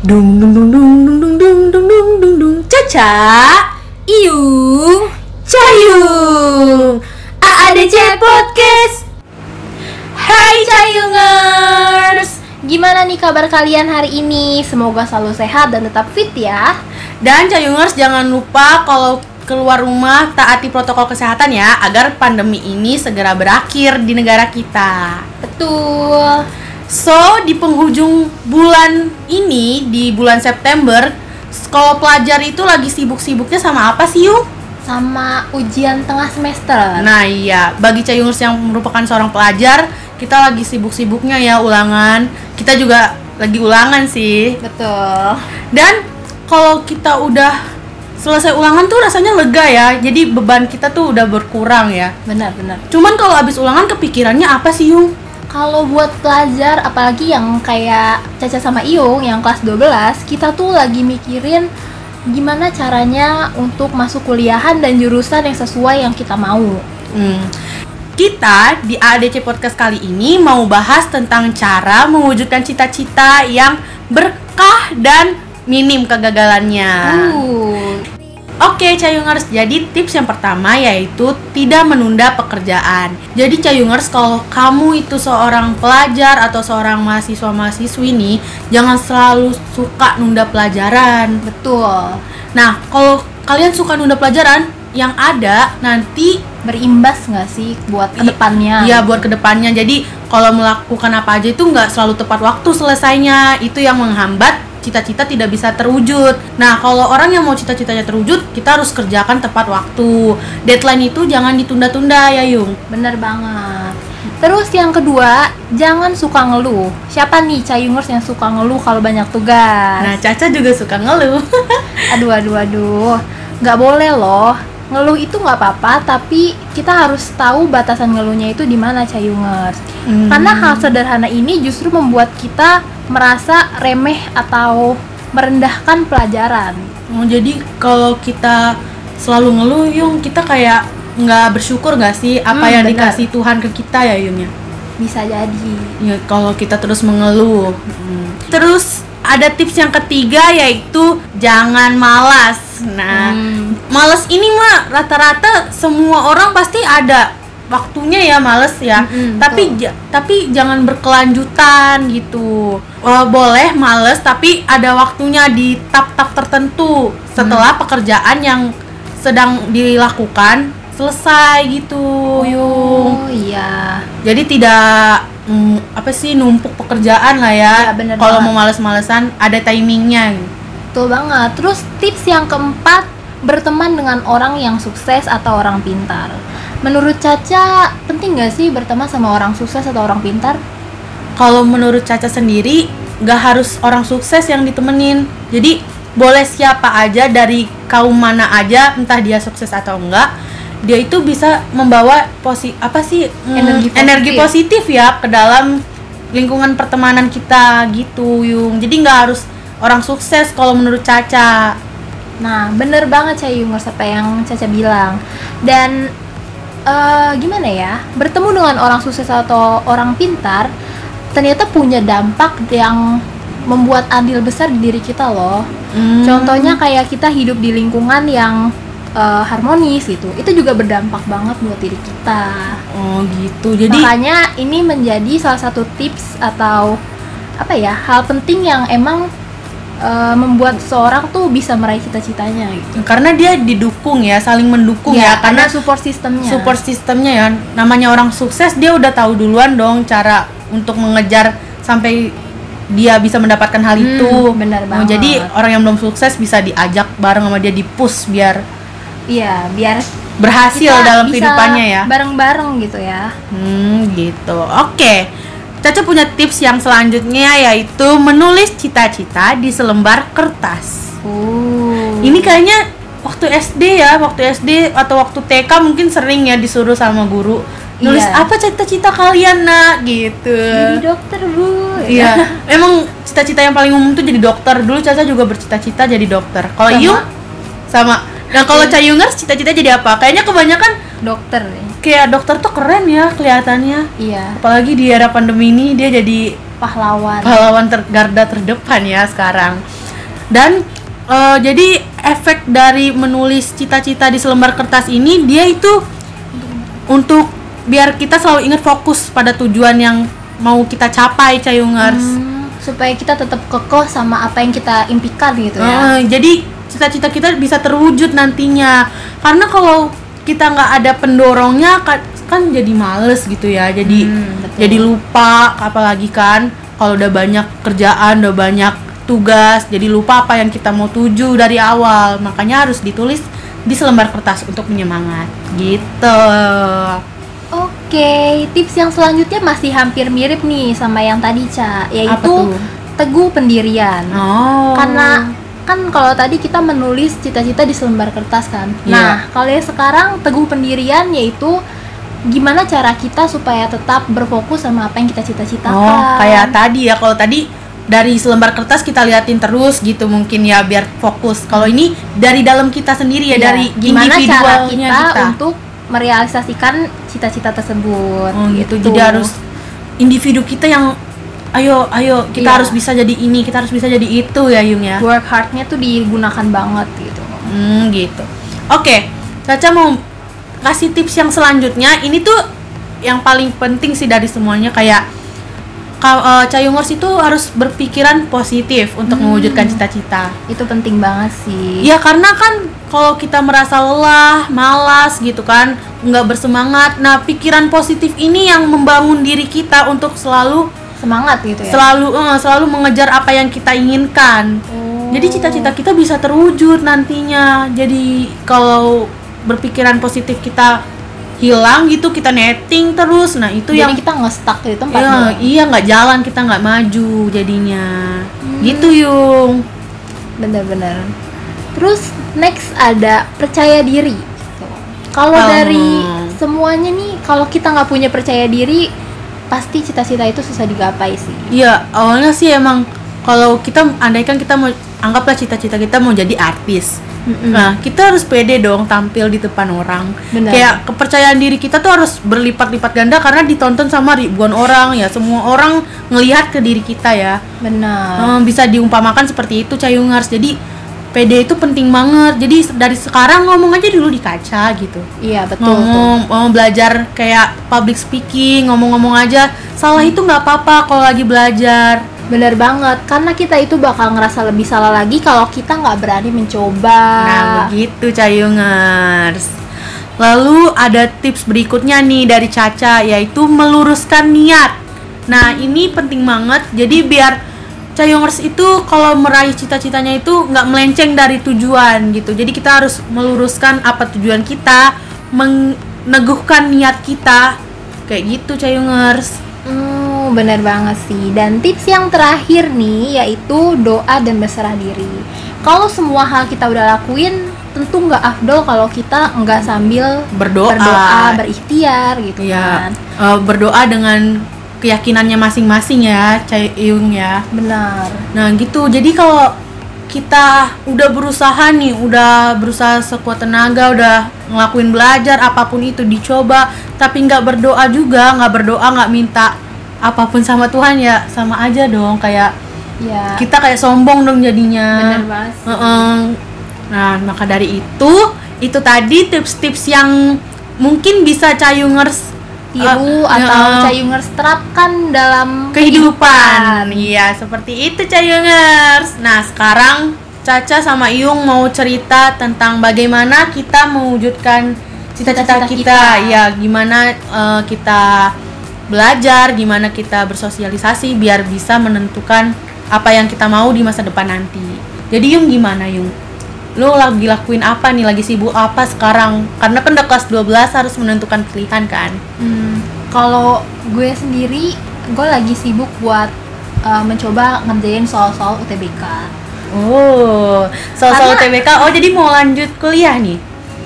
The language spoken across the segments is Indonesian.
Dung dung dung dung dung dung dung dung dung dung dung Caca Iyung Cayung AADC Podcast Hai Cayungers Gimana nih kabar kalian hari ini? Semoga selalu sehat dan tetap fit ya. Dan Cayungers jangan lupa kalau keluar rumah taati protokol kesehatan ya agar pandemi ini segera berakhir di negara kita. Betul. So, di penghujung bulan ini, di bulan September, sekolah pelajar itu lagi sibuk-sibuknya sama apa sih, Yung? Sama ujian tengah semester. Nah iya, bagi Cayungers yang merupakan seorang pelajar, kita lagi sibuk-sibuknya ya ulangan. Kita juga lagi ulangan sih. Betul. Dan kalau kita udah selesai ulangan tuh rasanya lega ya. Jadi beban kita tuh udah berkurang ya. Benar-benar. Cuman kalau habis ulangan kepikirannya apa sih, Yung? Kalau buat pelajar apalagi yang kayak Caca sama Iyung yang kelas 12, kita tuh lagi mikirin gimana caranya untuk masuk kuliahan dan jurusan yang sesuai yang kita mau. Hmm. Kita di ADC Podcast kali ini mau bahas tentang cara mewujudkan cita-cita yang berkah dan minim kegagalannya. Uh, Oke, Cayungers. Jadi tips yang pertama yaitu tidak menunda pekerjaan. Jadi Cayungers, kalau kamu itu seorang pelajar atau seorang mahasiswa-mahasiswi nih, jangan selalu suka nunda pelajaran. betul. Nah, kalau kalian suka nunda pelajaran, yang ada nanti Berimbas nggak sih buat ke depannya? ya buat ke depannya. Jadi kalau melakukan apa aja itu nggak selalu tepat waktu selesainya. Itu yang menghambat cita-cita tidak bisa terwujud. Nah, kalau orang yang mau cita-citanya terwujud, kita harus kerjakan tepat waktu. Deadline itu jangan ditunda-tunda ya, Yung. Bener banget. Terus yang kedua, jangan suka ngeluh. Siapa nih cayungers yang suka ngeluh kalau banyak tugas? Nah, Caca juga suka ngeluh. Aduh, aduh, aduh. Nggak boleh loh. Ngeluh itu nggak apa-apa, tapi kita harus tahu batasan ngeluhnya itu di mana cayungers. Hmm. Karena hal sederhana ini justru membuat kita merasa remeh atau merendahkan pelajaran. Oh, jadi kalau kita selalu ngeluh, Yung, kita kayak nggak bersyukur nggak sih apa Hmm, yang benar. dikasih Tuhan ke kita ya, Yung ya? Bisa jadi. Ya, kalau kita terus mengeluh. Hmm. Terus ada tips yang ketiga yaitu jangan malas. Nah, Hmm. malas ini mah rata-rata semua orang pasti ada waktunya ya males ya. Mm-mm, tapi ja- tapi jangan berkelanjutan gitu. Wah, boleh males tapi ada waktunya di tap-tap tertentu setelah pekerjaan yang sedang dilakukan selesai gitu, Yung Oh iya. jadi tidak mm, apa sih numpuk pekerjaan lah ya, bener kalau mau males-malesan ada timingnya Betul banget. Terus tips yang keempat, berteman dengan orang yang sukses atau orang pintar. Menurut Caca, penting gak sih berteman sama orang sukses atau orang pintar? kalau menurut Caca sendiri nggak harus orang sukses yang ditemenin jadi boleh siapa aja dari kaum mana aja entah dia sukses atau enggak dia itu bisa membawa posi apa sih mm, Energi positif. energi positif ya ke dalam lingkungan pertemanan kita gitu Yung jadi nggak harus orang sukses kalau menurut Caca Nah, bener banget Cayungers apa yang Caca bilang. Dan eh, gimana ya, bertemu dengan orang sukses atau orang pintar ternyata punya dampak yang membuat andil besar di diri kita loh. Hmm. Contohnya kayak kita hidup di lingkungan yang eh, harmonis gitu, itu juga berdampak banget buat diri kita. oh gitu jadi Makanya ini menjadi salah satu tips atau apa ya hal penting yang emang eh, membuat seorang tuh bisa meraih cita-citanya gitu. karena dia didukung ya saling mendukung ya, Iya, karena support sistemnya. support sistemnya ya namanya orang sukses dia udah tahu duluan dong cara untuk mengejar sampai dia bisa mendapatkan hal Hmm, itu benar Oh, banget. jadi orang yang belum sukses bisa diajak bareng sama dia di push biar Iya, biar berhasil dalam kehidupannya ya Bareng-bareng gitu ya. hmm gitu oke Caca punya tips yang selanjutnya yaitu menulis cita-cita di selembar kertas Uh. Ini kayaknya waktu SD ya, waktu SD atau waktu TK mungkin sering ya disuruh sama guru nulis Iya. apa cita-cita kalian nak gitu. jadi dokter bu. Iya, emang cita-cita yang paling umum tuh jadi dokter. Dulu Caca juga bercita-cita jadi dokter. Kalau? Iyung sama. Nah kalau Cayungers cita-cita jadi apa? Kayaknya kebanyakan Dokter nih. Kayak dokter tuh keren ya kelihatannya. Iya. Apalagi di era pandemi ini dia jadi pahlawan. pahlawan ter garda terdepan ya sekarang. Dan eh, jadi efek dari menulis cita-cita di selembar kertas ini dia itu untuk biar kita selalu ingat fokus pada tujuan yang mau kita capai Cayungers Hmm, supaya kita tetap kokoh sama apa yang kita impikan gitu ya. Eh, jadi cita-cita kita bisa terwujud nantinya. Karena kalau kita nggak ada pendorongnya kan, kan jadi males gitu ya jadi Hmm, betul. jadi lupa apalagi kan kalau udah banyak kerjaan udah banyak tugas jadi lupa apa yang kita mau tuju dari awal makanya harus ditulis di selembar kertas untuk menyemangat gitu Oke, tips yang selanjutnya masih hampir mirip nih sama yang tadi, Ca, yaitu teguh pendirian. oh Karena kan kalau tadi kita menulis cita-cita di selembar kertas kan. Iya. Nah, kalau yang sekarang teguh pendirian yaitu gimana cara kita supaya tetap berfokus sama apa yang kita cita-citakan. Oh, kayak tadi ya. Kalau tadi dari selembar kertas kita liatin terus gitu mungkin ya biar fokus. Kalau ini dari dalam kita sendiri ya, Iya, dari gimana cara kita, kita. untuk merealisasikan cita-cita tersebut. Oh gitu. Jadi harus individu kita yang ayo ayo kita Iya. harus bisa jadi ini, kita harus bisa jadi itu ya Yung ya. work hardnya tuh digunakan banget gitu. Hmm, gitu. Oke, Caca mau kasih tips yang selanjutnya. Ini tuh yang paling penting sih dari semuanya kayak ka- Cayungers itu harus berpikiran positif untuk Hmm. mewujudkan cita-cita. Itu penting banget sih. Ya karena kan kalau kita merasa lelah, malas gitu kan, nggak bersemangat. Nah, pikiran positif ini yang membangun diri kita untuk selalu Semangat gitu ya. selalu eh, selalu mengejar apa yang kita inginkan. Oh. Jadi cita-cita kita bisa terwujud nantinya. Jadi kalau berpikiran positif kita hilang gitu, kita netting terus. Nah, itu Jadi yang kita nge-stuck di tempat ya, iya nggak jalan, kita nggak maju jadinya. Hmm. Gitu, Yung. Bener-bener. Terus next ada percaya diri. Kalau Oh. dari semuanya nih, kalau kita nggak punya percaya diri, pasti cita-cita itu susah digapai sih. Iya, awalnya sih emang kalau kita andaikan kita mau anggaplah cita-cita kita mau jadi artis. Mm-mm. Nah, kita harus pede dong tampil di depan orang. Benar. Kayak kepercayaan diri kita tuh harus berlipat-lipat ganda karena ditonton sama ribuan orang ya. Semua orang ngelihat ke diri kita ya. Benar. Eh, bisa diumpamakan seperti itu Cayungers. Jadi pede itu penting banget. Jadi dari sekarang ngomong aja dulu di kaca gitu. Iya betul. ngomong mau belajar kayak public speaking ngomong-ngomong aja salah itu nggak apa-apa kalau lagi belajar Bener banget. Karena kita itu bakal ngerasa lebih salah lagi kalau kita nggak berani mencoba. nah begitu cayungers lalu ada tips berikutnya nih dari Caca yaitu meluruskan niat nah ini penting banget jadi biar Cayungers itu kalau meraih cita-citanya itu nggak melenceng dari tujuan gitu jadi kita harus meluruskan apa tujuan kita meneguhkan niat kita kayak gitu Cayungers Hmm, bener banget sih. Dan tips yang terakhir nih yaitu doa dan berserah diri. Kalau semua hal kita udah lakuin, tentu nggak afdol kalau kita nggak sambil Berdoa. berdoa, berikhtiar gitu Iya, kan. eh, berdoa dengan keyakinannya masing-masing ya, Cayung ya. Benar. Nah gitu, jadi kalau kita udah berusaha nih, udah berusaha sekuat tenaga, udah ngelakuin belajar apa pun itu dicoba, tapi nggak berdoa juga, nggak berdoa, nggak minta apa pun sama Tuhan ya, sama aja dong, kayak Ya. kita kayak sombong dong jadinya. Banget sih. Heeh. Nah, maka dari itu, itu tadi tips-tips yang mungkin bisa cayungers tiru eh, atau eh, cayungers terapkan dalam kehidupan. Iya, seperti itu Cayungers. Nah, sekarang Caca sama Iyung mau cerita tentang bagaimana kita mewujudkan cita-cita kita. kita. Ya, gimana eh, kita belajar, gimana kita bersosialisasi biar bisa menentukan apa yang kita mau di masa depan nanti. Jadi Yung gimana Yung? Lo lagi lakuin apa nih? Lagi sibuk apa sekarang? Karena kan udah kelas 12 harus menentukan pilihan kan? Hmm, kalau gue sendiri, gue lagi sibuk buat uh, mencoba ngerjain soal-soal UTBK. Oh, soal-soal Karena- TBK. Oh, jadi mau lanjut kuliah nih?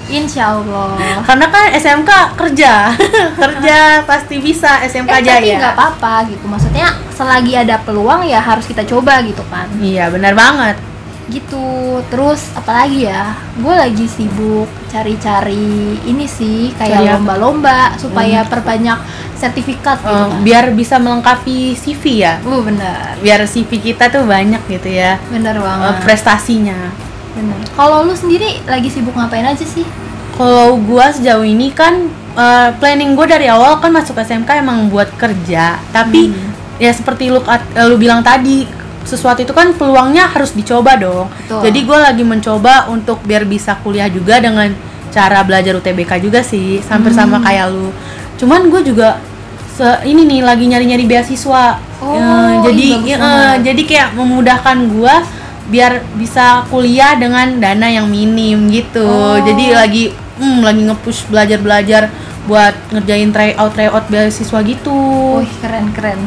Insya Allah. Karena kan SMK kerja, kerja pasti bisa SMK eh, tapi Jaya. nggak apa-apa gitu. Maksudnya selagi ada peluang ya harus kita coba gitu kan. Iya, benar banget. Gitu. Terus apalagi ya gue lagi sibuk cari-cari ini sih kayak lomba-lomba supaya perbanyak sertifikat gitu. Eh, kan biar bisa melengkapi CV ya? Uh bener biar CV kita tuh banyak gitu ya. Bener eh, banget. prestasinya. Bener kalau lu sendiri lagi sibuk ngapain aja sih? Kalau gua sejauh ini kan eh, planning gue dari awal kan masuk SMK emang buat kerja. Tapi Hmm. ya seperti lu eh, lu bilang tadi sesuatu itu kan peluangnya harus dicoba dong. Betul. jadi gue lagi mencoba untuk biar bisa kuliah juga dengan cara belajar UTBK juga sih hampir sama Hmm. kayak lu. Cuman gue juga se- ini nih lagi nyari-nyari beasiswa. Oh, Eh, jadi bagus eh, jadi kayak memudahkan gua biar bisa kuliah dengan dana yang minim gitu. Oh. jadi lagi hmm, lagi nge-push belajar-belajar buat ngerjain tryout tryout beasiswa gitu. Wih keren keren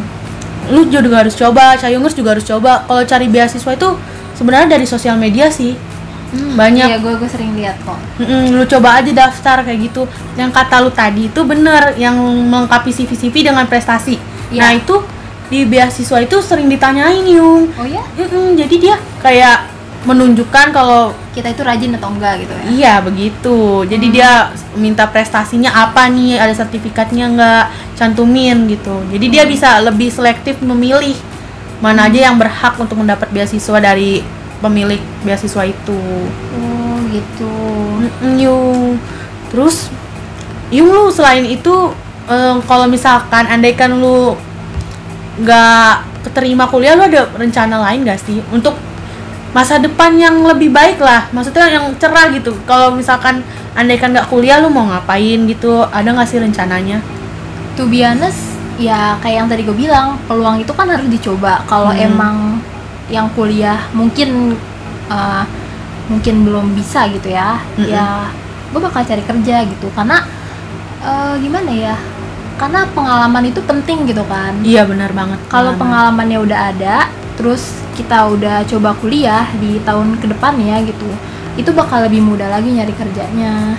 lu juga harus coba Cayungers juga harus coba. Kalau cari beasiswa itu sebenarnya dari sosial media sih. Banyak. iya gue gue sering lihat kok. Mm-mm, lu coba aja daftar kayak gitu. Yang kata lu tadi itu bener yang melengkapi CV CV dengan prestasi. Iya. nah itu di beasiswa itu sering ditanyain yung oh ya Mm-mm, jadi dia kayak menunjukkan kalau kita itu rajin atau enggak gitu ya? Iya begitu. Jadi dia minta prestasinya apa nih? Ada sertifikatnya nggak cantumin gitu. Jadi dia bisa lebih selektif memilih mana aja yang berhak untuk mendapat beasiswa dari pemilik beasiswa itu. Oh gitu. Yung terus yung lu selain itu em, kalau misalkan andaikan lu nggak keterima kuliah lu ada rencana lain gak sih? Untuk masa depan yang lebih baik lah. Maksudnya yang cerah gitu. Kalau misalkan andaikan nggak kuliah lu mau ngapain gitu? Ada nggak sih rencananya? To be honest ya kayak yang tadi gue bilang peluang itu kan harus dicoba. Kalau Hmm. emang yang kuliah mungkin uh, mungkin belum bisa gitu ya Mm-mm. ya gue bakal cari kerja gitu. Karena uh, gimana ya karena pengalaman itu penting gitu kan. Iya benar banget. Kalau Pengalaman. pengalamannya udah ada terus kita udah coba kuliah di tahun ke depannya gitu. Itu bakal lebih mudah lagi nyari kerjanya.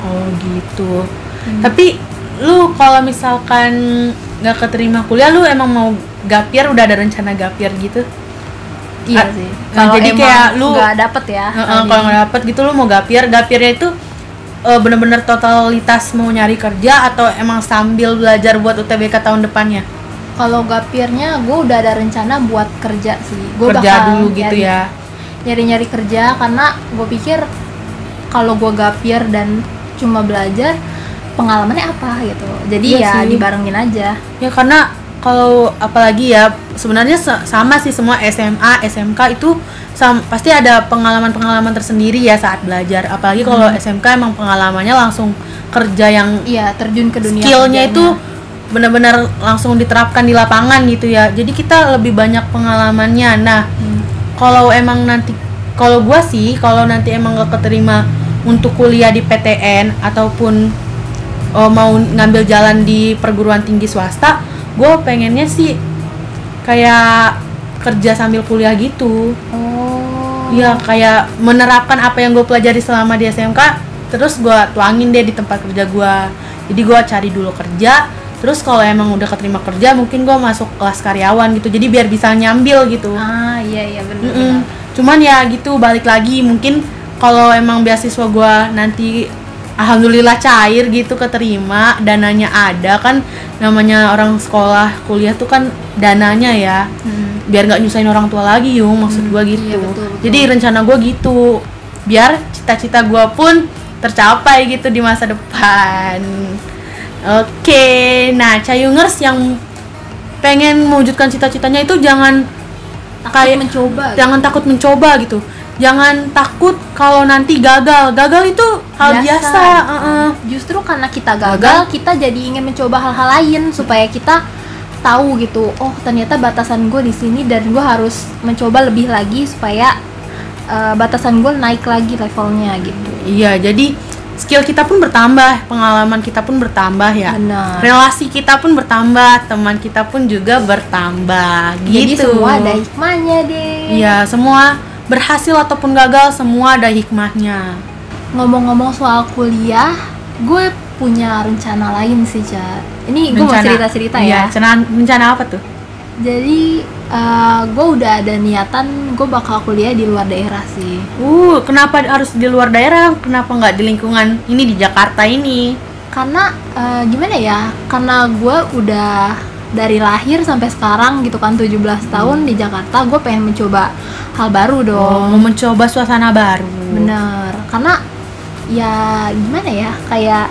Oh gitu. Hmm. tapi lu kalau misalkan nggak keterima kuliah lu emang mau gapir? Udah ada rencana gapir gitu? Iya Ah, sih. nah, kalau jadi emang kayak lu- nggak dapet ya kalau nggak dapet gitu lu mau gapir? Gapirnya itu eh, bener-bener totalitas mau nyari kerja atau emang sambil belajar buat UTBK tahun depannya Kalau gapirnya, gue udah ada rencana buat kerja sih. Gue kerja dulu gitu ya Nyari-nyari kerja karena gue pikir kalau gue gapir dan cuma belajar, pengalamannya apa gitu. Jadi Iya ya sih. dibarengin aja. ya karena kalau apalagi ya sebenarnya se- sama sih semua SMA SMK itu sam- pasti ada pengalaman-pengalaman tersendiri ya saat belajar apalagi kalau Hmm. SMK emang pengalamannya langsung kerja yang Iya, terjun ke dunia skillnya kerjanya. itu benar-benar langsung diterapkan di lapangan gitu ya jadi kita lebih banyak pengalamannya nah Hmm. kalau emang nanti kalau gua sih kalau nanti emang gak keterima untuk kuliah di PTN ataupun oh, mau ngambil jalan di perguruan tinggi swasta gue pengennya sih kayak kerja sambil kuliah gitu Oh. Iya kayak menerapkan apa yang gue pelajari selama di SMK terus gue tuangin deh di tempat kerja gue jadi gue cari dulu kerja terus kalau emang udah keterima kerja mungkin gue masuk kelas karyawan gitu jadi biar bisa nyambil gitu Ah, iya iya benar. Mm-mm. Cuman ya gitu balik lagi mungkin kalau emang beasiswa gua nanti alhamdulillah cair gitu keterima dananya ada kan namanya orang sekolah kuliah tuh kan dananya ya Hmm. biar nggak nyusahin orang tua lagi yung maksud Hmm, gua iya, gitu betul, betul. jadi rencana gua gitu biar cita-cita gua pun tercapai gitu di masa depan oke nah cayungers yang pengen mewujudkan cita-citanya itu jangan Takut Kayak- mencoba. gitu. jangan takut mencoba gitu jangan takut kalau nanti gagal gagal itu hal biasa, heeh. Justru karena kita gagal, Gagal. kita jadi ingin mencoba hal-hal lain supaya kita tahu gitu. Oh, ternyata batasan gue di sini dan gue harus mencoba lebih lagi supaya eh, batasan gue naik lagi levelnya gitu. iya jadi skill kita pun bertambah pengalaman kita pun bertambah ya Benar. relasi kita pun bertambah teman kita pun juga bertambah Jadi gitu semua ada hikmahnya deh. iya semua berhasil ataupun gagal semua ada hikmahnya Ngomong-ngomong soal kuliah, gue punya rencana lain sih, Ca. Ini gue mau cerita-cerita iya, ya. rencana rencana apa tuh Jadi gue udah ada niatan gue bakal kuliah di luar daerah sih. Uh, kenapa harus di luar daerah? Kenapa nggak di lingkungan ini di Jakarta ini? Karena eh, gimana ya? Karena gue udah dari lahir sampai sekarang gitu kan 17 tahun di Jakarta, gue pengen mencoba hal baru dong. Oh, mau mencoba suasana baru. Bener, karena ya gimana ya, kayak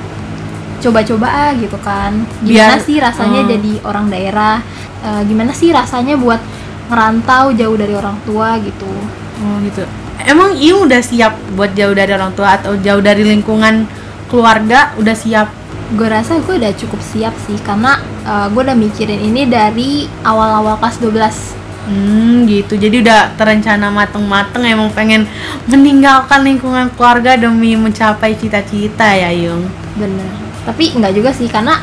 coba-coba ah gitu kan. Gimana Biar- sih rasanya oh. jadi orang daerah? Eh, gimana sih rasanya buat ngerantau jauh dari orang tua gitu? Oh gitu. Emang Iu udah siap buat jauh dari orang tua atau jauh dari lingkungan keluarga? Udah siap? Gue rasa gue udah cukup siap sih, karena gue udah mikirin ini dari awal-awal kelas 12 Hmm gitu. Jadi udah terencana mateng-mateng emang pengen meninggalkan lingkungan keluarga demi mencapai cita-cita ya Yung. Bener. Tapi nggak juga sih, karena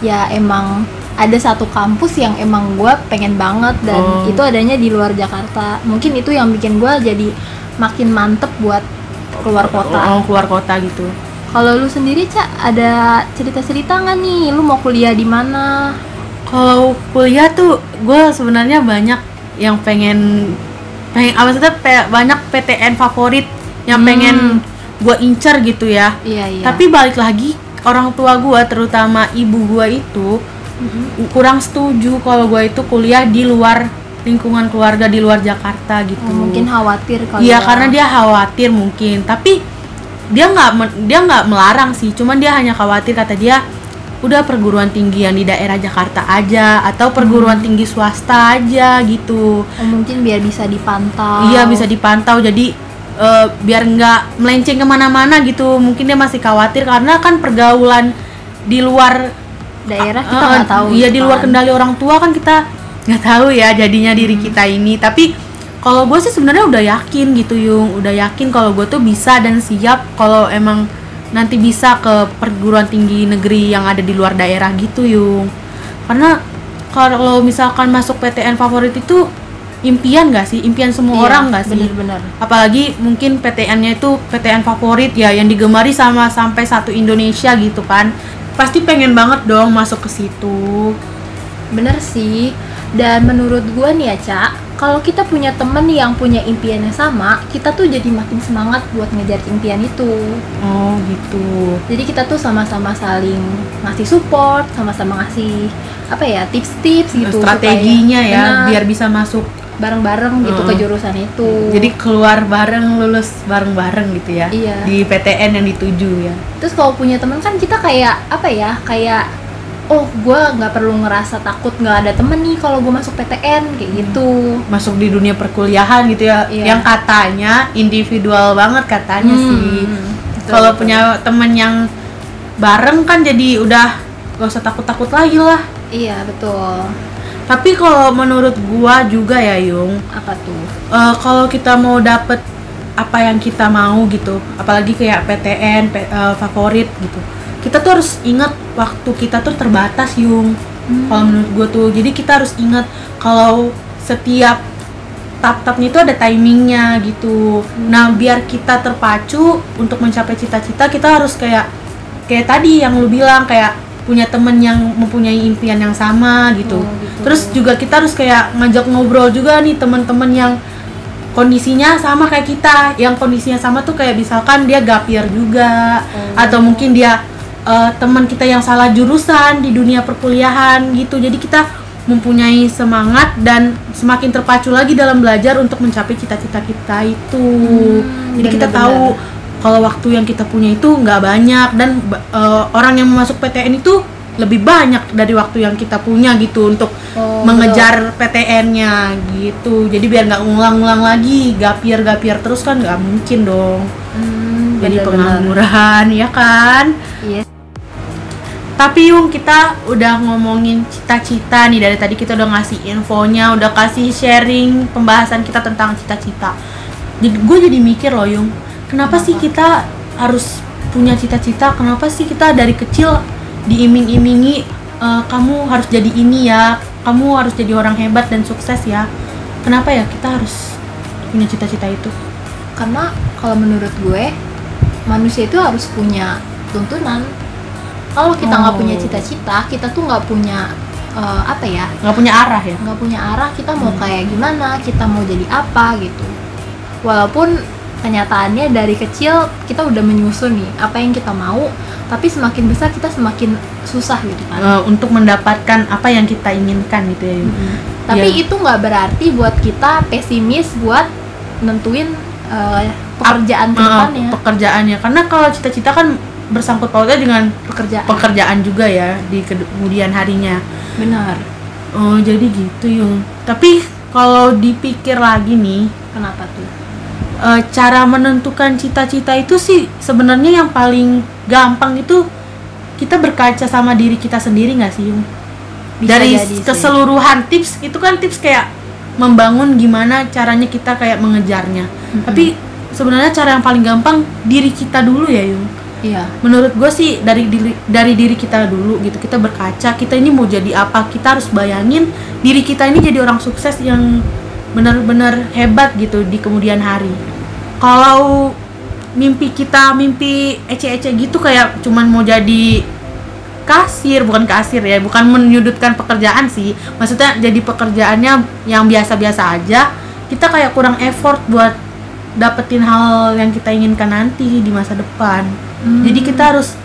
ya emang ada satu kampus yang emang gue pengen banget dan Oh. itu adanya di luar Jakarta. Mungkin itu yang bikin gue jadi makin mantep buat keluar kota. Oh, keluar kota gitu. Kalau lu sendiri cak ada cerita-cerita nggak nih? Lu mau kuliah di mana? Kalau kuliah tuh gue sebenarnya banyak yang pengen pengen apa maksudnya pe- banyak PTN favorit yang Hmm. pengen gue incer gitu ya. Iya iya. Tapi balik lagi orang tua gue terutama ibu gue itu Mhm. kurang setuju kalau gue itu kuliah di luar lingkungan keluarga di luar Jakarta gitu. Oh, mungkin khawatir kalau Iya ya. karena dia khawatir mungkin, tapi dia nggak dia nggak melarang sih, cuman dia hanya khawatir kata dia udah perguruan tinggi yang di daerah Jakarta aja atau perguruan Hmm. tinggi swasta aja gitu. Oh, mungkin biar bisa dipantau. Iya bisa dipantau jadi eh, biar nggak melenceng ke mana-mana gitu. Mungkin dia masih khawatir karena kan pergaulan di luar daerah kita Eh, nggak tahu. Iya gitu di luar kan. kendali orang tua kan kita nggak tahu ya jadinya diri kita ini. Tapi kalau gue sih sebenarnya udah yakin gitu Yung, udah yakin kalau gue tuh bisa dan siap kalau emang nanti bisa ke perguruan tinggi negeri yang ada di luar daerah gitu Yung. Karena kalau misalkan masuk PTN favorit itu impian gak sih? Impian semua Iya, orang gak sih? Bener-bener. apalagi mungkin PTN-nya itu PTN favorit ya yang digemari sama sampai satu Indonesia gitu kan pasti pengen banget dong masuk ke situ Bener sih. Dan menurut gua nih ya, Cak, kalau kita punya temen yang punya impian yang sama, kita tuh jadi makin semangat buat ngejar impian itu. oh gitu Jadi kita tuh sama-sama saling ngasih support, sama-sama ngasih apa ya tips-tips gitu. strateginya supaya- ya Benar, biar bisa masuk bareng-bareng gitu ke Heeh. jurusan itu. jadi keluar bareng lulus bareng-bareng gitu ya? Iya. di PTN yang dituju ya? Terus kalau punya teman kan kita kayak apa ya kayak oh gue nggak perlu ngerasa takut nggak ada temen nih kalau gue masuk PTN kayak gitu. Masuk di dunia perkuliahan gitu ya? Iya. yang katanya individual banget katanya Hmm, sih. kalau punya temen yang bareng kan jadi udah gak usah takut-takut lagi lah. Iya betul Tapi kalau menurut gua juga ya Yung, apa tuh eh, kalau kita mau dapet apa yang kita mau gitu, apalagi kayak PTN P- eh, favorit gitu, kita tuh harus ingat waktu kita tuh terbatas Yung. Hmm. Kalau menurut gua tuh, jadi kita harus ingat kalau setiap tap-tapnya itu ada timingnya gitu. Nah biar kita terpacu untuk mencapai cita-cita, kita harus kayak kayak tadi yang lu bilang kayak punya temen yang mempunyai impian yang sama gitu. Oh, gitu. Terus juga kita harus kayak ngajak ngobrol juga nih teman-teman yang kondisinya sama kayak kita, yang kondisinya sama tuh kayak misalkan dia gapir juga Oh. atau mungkin dia eh, teman kita yang salah jurusan di dunia perkuliahan gitu. Jadi kita mempunyai semangat dan semakin terpacu lagi dalam belajar untuk mencapai cita-cita kita itu. Hmm, Jadi kita bener-bener. tahu kalau waktu yang kita punya itu nggak banyak dan eh, orang yang masuk PTN itu lebih banyak dari waktu yang kita punya gitu untuk Oh, mengejar PTN-nya gitu. Jadi biar nggak ngulang-ngulang lagi, gapir-gapir terus kan nggak mungkin dong. Hmm, Jadi bener-bener. pengangguran ya kan. Iya. Tapi Yung kita udah ngomongin cita-cita nih dari tadi kita udah ngasih infonya, udah kasih sharing pembahasan kita tentang cita-cita. Jadi gue jadi mikir loh Yung, kenapa sih kita harus punya cita-cita? Kenapa sih kita dari kecil diiming-imingi "Eh, kamu harus jadi ini ya, kamu harus jadi orang hebat dan sukses ya? Kenapa ya kita harus punya cita-cita itu? karena kalau menurut gue manusia itu harus punya tuntunan kalau kita nggak Oh. punya cita-cita kita tuh nggak punya eh, apa ya nggak punya arah ya nggak punya arah kita mau Hmm. kayak gimana kita mau jadi apa gitu walaupun kenyataannya dari kecil kita udah menyusun nih apa yang kita mau tapi semakin besar kita semakin susah gitu kan. Eh, untuk mendapatkan apa yang kita inginkan gitu ya. Yung. Mm-mm. tapi Iya. itu nggak berarti buat kita pesimis buat nentuin eh, pekerjaan Eh, ke depannya pekerjaannya. Karena kalau cita-cita kan bersangkut pautnya dengan pekerjaan. pekerjaan juga ya di kemudian harinya. Benar. Oh jadi gitu yung. Tapi kalau dipikir lagi nih kenapa tuh eh, cara menentukan cita-cita itu sih sebenarnya yang paling gampang itu kita berkaca sama diri kita sendiri nggak sih yung Bisa dari jadi sih. keseluruhan tips itu kan tips kayak membangun gimana caranya kita kayak mengejarnya Mm-mm. tapi sebenarnya cara yang paling gampang diri kita dulu ya yung iya menurut gue sih dari diri dari diri kita dulu gitu kita berkaca kita ini mau jadi apa kita harus bayangin diri kita ini jadi orang sukses yang benar-benar hebat gitu di kemudian hari. Kalau mimpi kita mimpi ece-ece gitu kayak cuman mau jadi kasir bukan kasir ya bukan menyudutkan pekerjaan sih. Maksudnya jadi pekerjaannya yang biasa-biasa aja. Kita kayak kurang effort buat dapetin hal yang kita inginkan nanti di masa depan. Hmm. jadi kita harus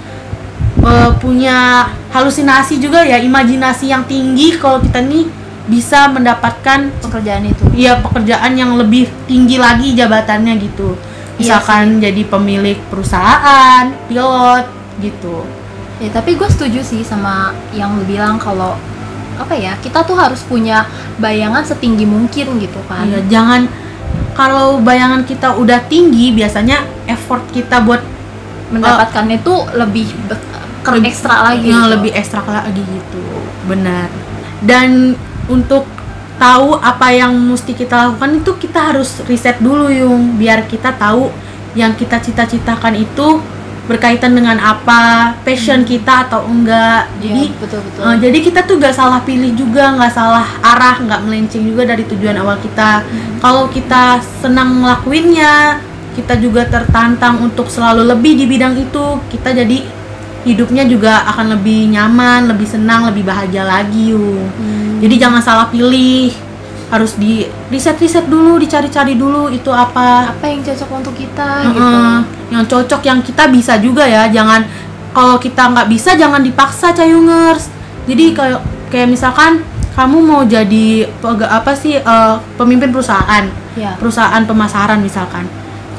uh, punya halusinasi juga ya imajinasi yang tinggi kalau kita nih bisa mendapatkan pekerjaan itu ya pekerjaan yang lebih tinggi lagi jabatannya gitu Iya misalkan jadi pemilik perusahaan pilot gitu Ya tapi gue setuju sih sama yang lu bilang kalau apa ya kita tuh harus punya bayangan setinggi mungkin gitu kan. Iya, jangan kalau bayangan kita udah tinggi biasanya effort kita buat Mendapatkannya tuh lebih be- ker- Lebih- ekstra lagi. yang gitu. lebih ekstra lagi gitu benar dan untuk tahu apa yang mesti kita lakukan itu kita harus riset dulu yung biar kita tahu yang kita cita-citakan itu berkaitan dengan apa passion kita atau enggak. Iya, jadi betul betul. eh, jadi kita tuh gak salah pilih juga nggak salah arah nggak melenceng juga dari tujuan awal kita. Kalau kita senang ngelakuinnya kita juga tertantang untuk selalu lebih di bidang itu kita jadi hidupnya juga akan lebih nyaman lebih senang lebih bahagia lagi yuk Hmm. jadi jangan salah pilih. Harus di riset riset dulu dicari-cari dulu itu apa. Apa yang cocok untuk kita gitu. Heeh, yang cocok yang kita bisa juga ya. Jangan kalau kita nggak bisa jangan dipaksa cayungers. Jadi kayak kayak misalkan kamu mau jadi apa sih eh, pemimpin perusahaan. Ya. perusahaan pemasaran misalkan.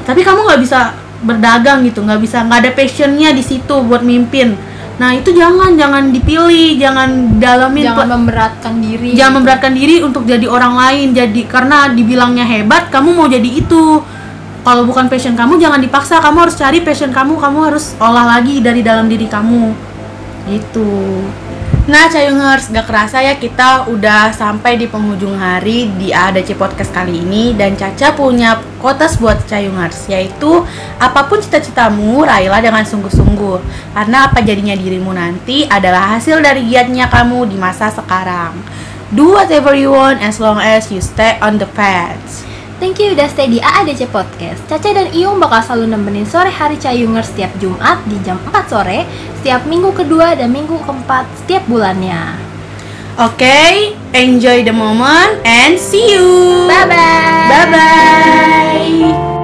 Tapi kamu nggak bisa berdagang gitu nggak bisa nggak ada passionnya di situ buat mimpin. Nah itu jangan jangan dipilih jangan dalamin Jangan memberatkan diri. jangan gitu. memberatkan diri untuk jadi orang lain. Jadi karena dibilangnya hebat kamu mau jadi itu. Kalau bukan passion kamu jangan dipaksa. Kamu harus cari passion kamu kamu harus olah lagi dari dalam diri kamu. Gitu nah Cayungers gak kerasa ya kita udah sampai di penghujung hari di ADC Podcast kali ini dan Caca punya kotas buat Cayungers yaitu apa pun cita-citamu raihlah dengan sungguh-sungguh. Karena apa jadinya dirimu nanti adalah hasil dari giatnya kamu di masa sekarang. Do whatever you want as long as you stay on the path Thank you udah stay di AADC Podcast. Caca dan Iung bakal selalu nemenin sore hari Cayunger setiap Jumat di jam 4 sore, setiap minggu kedua dan minggu keempat setiap bulannya. Okay, enjoy the moment and see you. Bye-bye. Bye bye.